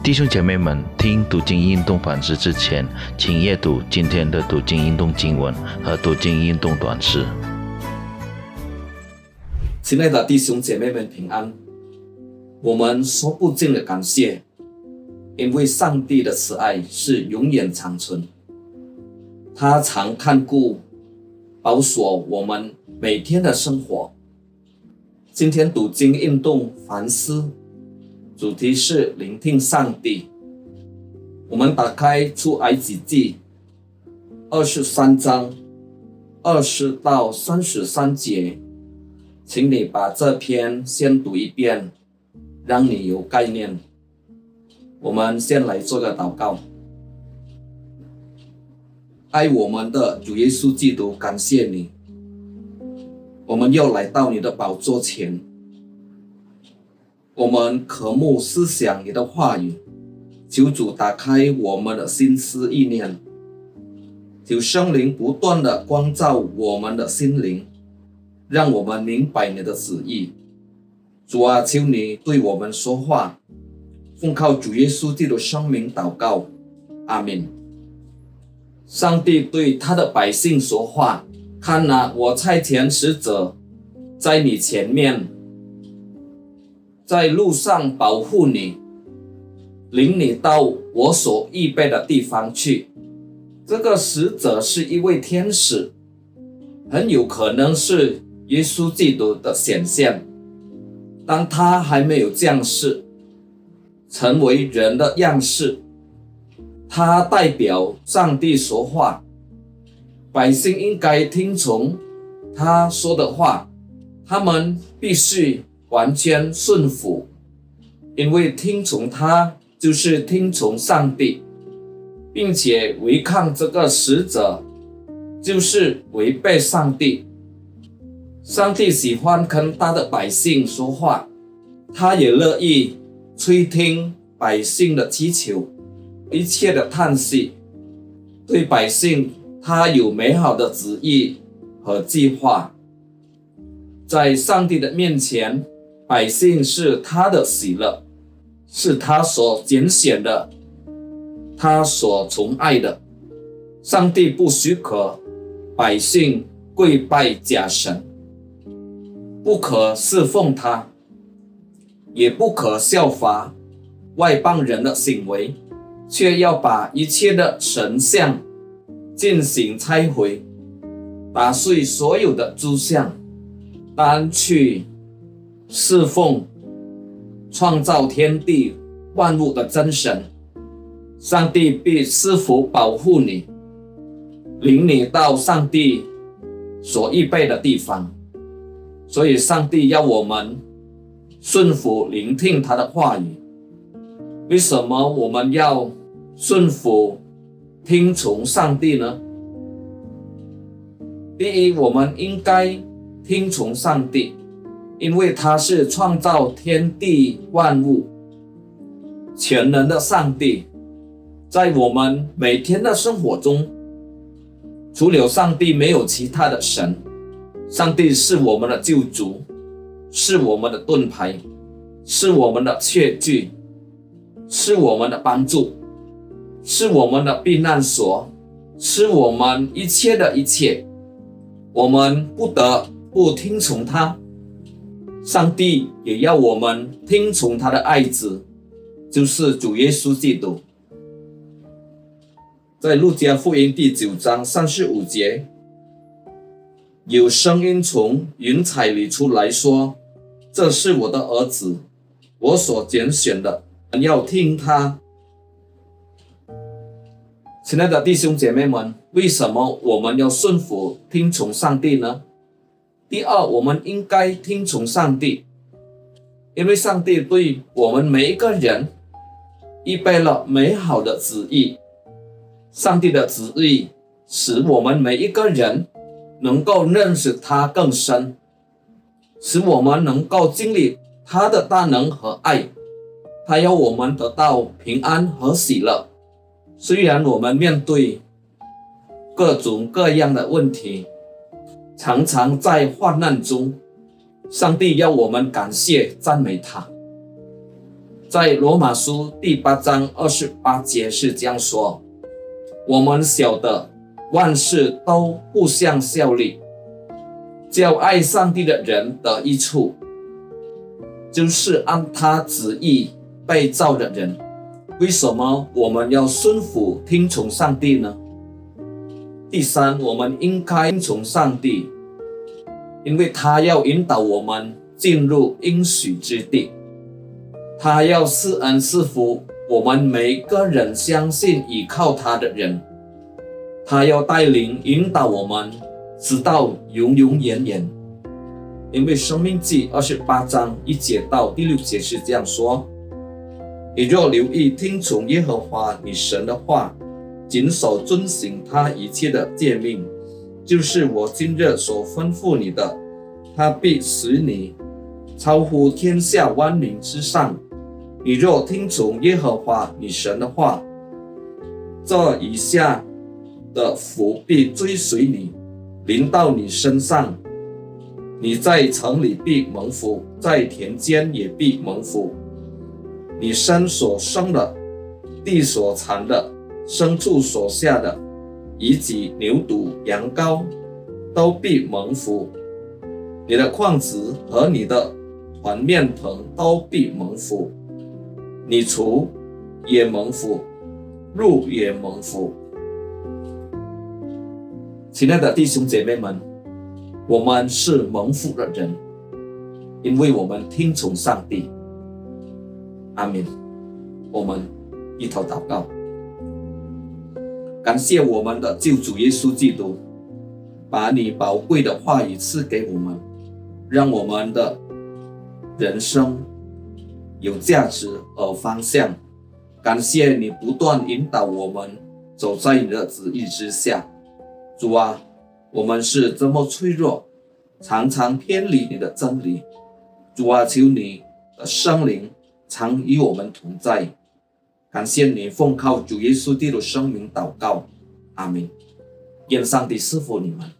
弟兄姐妹们，听读经运动反思之前，请阅读今天的读经运动经文和读经运动短诗。亲爱的弟兄姐妹们，平安！我们说不尽的感谢，因为上帝的慈爱是永远长存，他常看顾、保守我们每天的生活。今天读经运动反思。主题是聆听上帝。我们打开出埃及记二十三章二十到三十三节，请你把这篇先读一遍，让你有概念。我们先来做个祷告。爱我们的主耶稣基督，感谢你，我们又来到你的宝座前。我们渴慕思想你的话语，求主打开我们的心思意念，求圣灵不断的光照我们的心灵，让我们明白你的旨意。主啊，求你对我们说话，奉靠主耶稣基督圣名祷告，阿门。上帝对他的百姓说话：“看哪，我差遣使者在你前面。”在路上保护你，领你到我所预备的地方去。这个使者是一位天使，很有可能是耶稣基督的显现。当他还没有降世，成为人的样式，他代表上帝说话，百姓应该听从他说的话，他们必须。完全顺服，因为听从他就是听从上帝，并且违抗这个使者，就是违背上帝。上帝喜欢跟他的百姓说话，他也乐意垂听百姓的祈求，一切的叹息。对百姓，他有美好的旨意和计划，在上帝的面前。百姓是他的喜乐，是他所拣选的，他所宠爱的。上帝不许可百姓跪拜假神，不可侍奉他，也不可效法外邦人的行为，却要把一切的神像进行拆毁，打碎所有的诸像，单去。侍奉创造天地万物的真神，上帝必赐福保护你，领你到上帝所预备的地方。所以，上帝要我们顺服聆听他的话语。为什么我们要顺服听从上帝呢？第一，我们应该听从上帝。因为他是创造天地万物全能的上帝，在我们每天的生活中，除了上帝，没有其他的神。上帝是我们的救主，是我们的盾牌，是我们的确据，是我们的帮助，是我们的避难所，是我们一切的一切。我们不得不听从他。上帝也要我们听从他的爱子，就是主耶稣基督。在路加福音第九章三十五节，有声音从云彩里出来说：“这是我的儿子，我所拣选的，要听他。”亲爱的弟兄姐妹们，为什么我们要顺服听从上帝呢？第二，我们应该听从上帝，因为上帝对我们每一个人预备了美好的旨意。上帝的旨意使我们每一个人能够认识他更深，使我们能够经历他的大能和爱。他要我们得到平安和喜乐。虽然我们面对各种各样的问题。常常在患难中，上帝要我们感谢赞美他。在罗马书第八章二十八节是这样说：“我们晓得万事都互相效力，叫爱上帝的人得益处，就是按他旨意被造的人。为什么我们要顺服听从上帝呢？第三，我们应该听从上帝，因为他要引导我们进入应许之地。”他要施恩赐福我们每个人相信依靠他的人，他要带领引导我们直到永永远远。因为《生命记》二十八章一节到第六节是这样说：你若留意听从耶和华你神的话，谨守遵行他一切的诫命，就是我今日所吩咐你的，他必使你超乎天下万民之上。你若听从耶和华你神的话，这以下的福必追随你，临到你身上。你在城里必蒙福，在田间也必蒙福。你身所生的，地所产的，牲畜所下的，以及牛犊羊羔，都必蒙福。你的矿子和你的团面盆都必蒙福。你出也蒙福，入也蒙福。亲爱的弟兄姐妹们，我们是蒙福的人，因为我们听从上帝。阿门。我们一同祷告，感谢我们的救主耶稣基督，把你宝贵的话语赐给我们，让我们的人生。有价值和方向，感谢你不断引导我们走在你的旨意之下，主啊，我们是这么脆弱，常常偏离你的真理，主啊，求你的圣灵常与我们同在，感谢你奉靠主耶稣基督生命祷告，阿门，愿上帝赐福你们。